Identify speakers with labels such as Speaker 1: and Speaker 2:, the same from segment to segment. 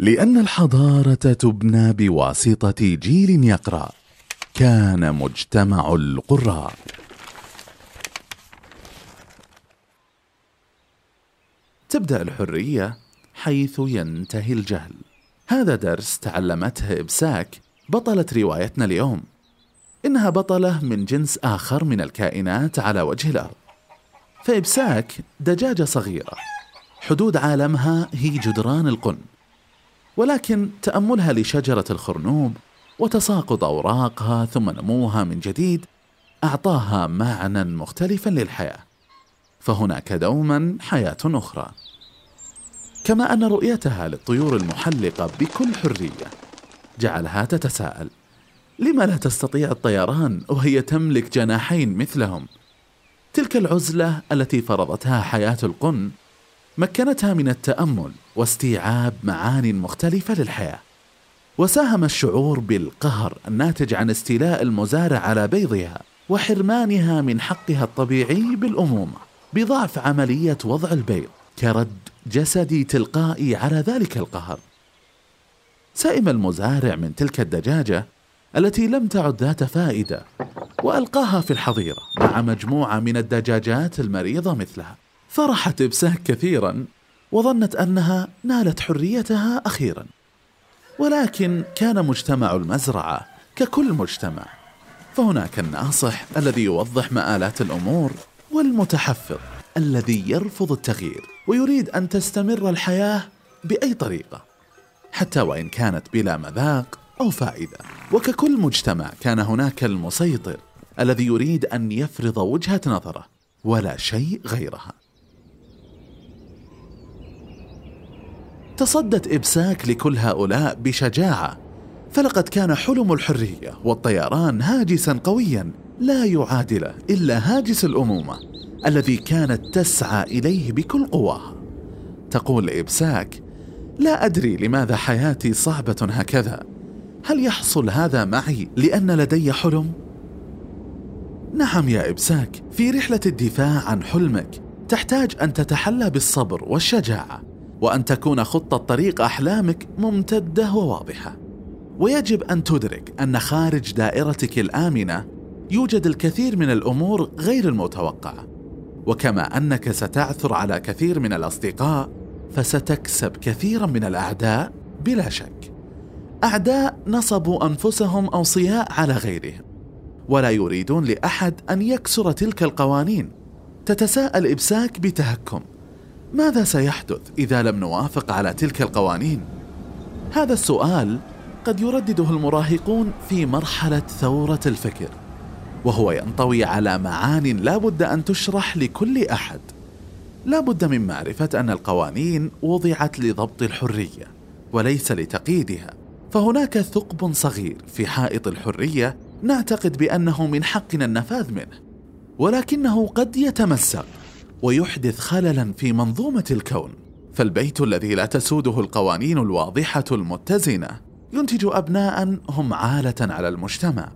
Speaker 1: لأن الحضارة تبنى بواسطة جيل يقرأ. كان مجتمع القراء. تبدأ الحرية حيث ينتهي الجهل. هذا درس تعلمته إبساك بطلة روايتنا اليوم. إنها بطلة من جنس آخر من الكائنات على وجه الأرض. فإبساك دجاجة صغيرة. حدود عالمها هي جدران القن. ولكن تأملها لشجرة الخرنوب وتساقط أوراقها ثم نموها من جديد أعطاها معنى مختلفا للحياة. فهناك دوما حياة أخرى. كما أن رؤيتها للطيور المحلقة بكل حرية. جعلها تتساءل لما لا تستطيع الطيران وهي تملك جناحين مثلهم؟ تلك العزلة التي فرضتها حياة القن مكنتها من التأمل واستيعاب معان مختلفة للحياة. وساهم الشعور بالقهر الناتج عن استيلاء المزارع على بيضها وحرمانها من حقها الطبيعي بالأمومة بضعف عملية وضع البيض كرد جسدي تلقائي على ذلك القهر. سئم المزارع من تلك الدجاجة التي لم تعد ذات فائدة وألقاها في الحظيرة مع مجموعة من الدجاجات المريضة مثلها. فرحت إبساك كثيرا وظنت أنها نالت حريتها أخيرا. ولكن كان مجتمع المزرعة ككل مجتمع. فهناك الناصح الذي يوضح مآلات الأمور والمتحفظ الذي يرفض التغيير ويريد أن تستمر الحياة بأي طريقة حتى وإن كانت بلا مذاق أو فائدة. وككل مجتمع كان هناك المسيطر الذي يريد أن يفرض وجهة نظره ولا شيء غيرها. تصدت إبساك لكل هؤلاء بشجاعة. فلقد كان حلم الحرية والطيران هاجسا قويا لا يعادله إلا هاجس الأمومة الذي كانت تسعى إليه بكل قواها تقول إبساك لا أدري لماذا حياتي صعبة هكذا. هل يحصل هذا معي لأن لدي حلم؟ نعم يا إبساك في رحلة الدفاع عن حلمك تحتاج أن تتحلى بالصبر والشجاعة. وأن تكون خطة طريق أحلامك ممتدة وواضحة. ويجب أن تدرك أن خارج دائرتك الآمنة يوجد الكثير من الأمور غير المتوقعة. وكما أنك ستعثر على كثير من الأصدقاء فستكسب كثيرا من الأعداء بلا شك. أعداء نصبوا أنفسهم أوصياء على غيرهم. ولا يريدون لأحد أن يكسر تلك القوانين. تتساءل إبساك بتهكم. ماذا سيحدث إذا لم نوافق على تلك القوانين؟ هذا السؤال قد يردده المراهقون في مرحلة ثورة الفكر وهو ينطوي على معان لا بد أن تشرح لكل أحد. لا بد من معرفة أن القوانين وضعت لضبط الحرية وليس لتقييدها. فهناك ثقب صغير في حائط الحرية نعتقد بأنه من حقنا النفاذ منه ولكنه قد يتمزق ويحدث خللا في منظومة الكون. فالبيت الذي لا تسوده القوانين الواضحة المتزنة ينتج أبناء هم عالة على المجتمع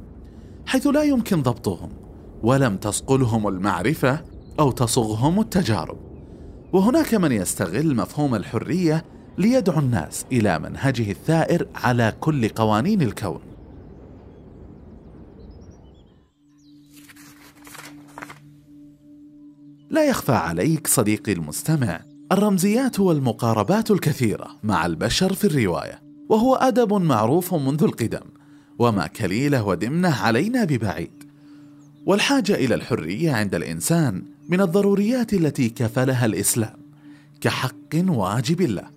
Speaker 1: حيث لا يمكن ضبطهم ولم تصقلهم المعرفة أو تصغهم التجارب. وهناك من يستغل مفهوم الحرية ليدعو الناس إلى منهجه الثائر على كل قوانين الكون. لا يخفى عليك صديقي المستمع. الرمزيات والمقاربات الكثيرة مع البشر في الرواية وهو أدب معروف منذ القدم وما كليله ودمنة علينا ببعيد. والحاجة إلى الحرية عند الإنسان من الضروريات التي كفلها الإسلام كحق واجب له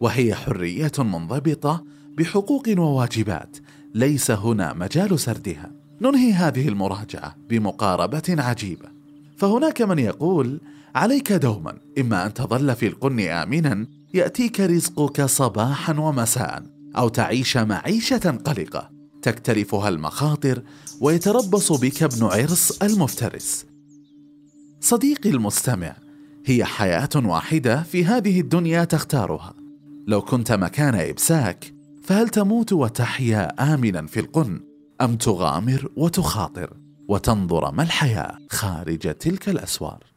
Speaker 1: وهي حرية منضبطة بحقوق وواجبات ليس هنا مجال سردها. ننهي هذه المراجعة بمقاربة عجيبة. فهناك من يقول عليك دوما إما أن تظل في القن آمنا يأتيك رزقك صباحا ومساء أو تعيش معيشة قلقة تكترفها المخاطر ويتربص بك ابن عرس المفترس. صديقي المستمع هي حياة واحدة في هذه الدنيا تختارها. لو كنت مكان إبساك فهل تموت وتحيا آمنا في القن أم تغامر وتخاطر؟ وتنظر ما الحياة خارج تلك الأسوار.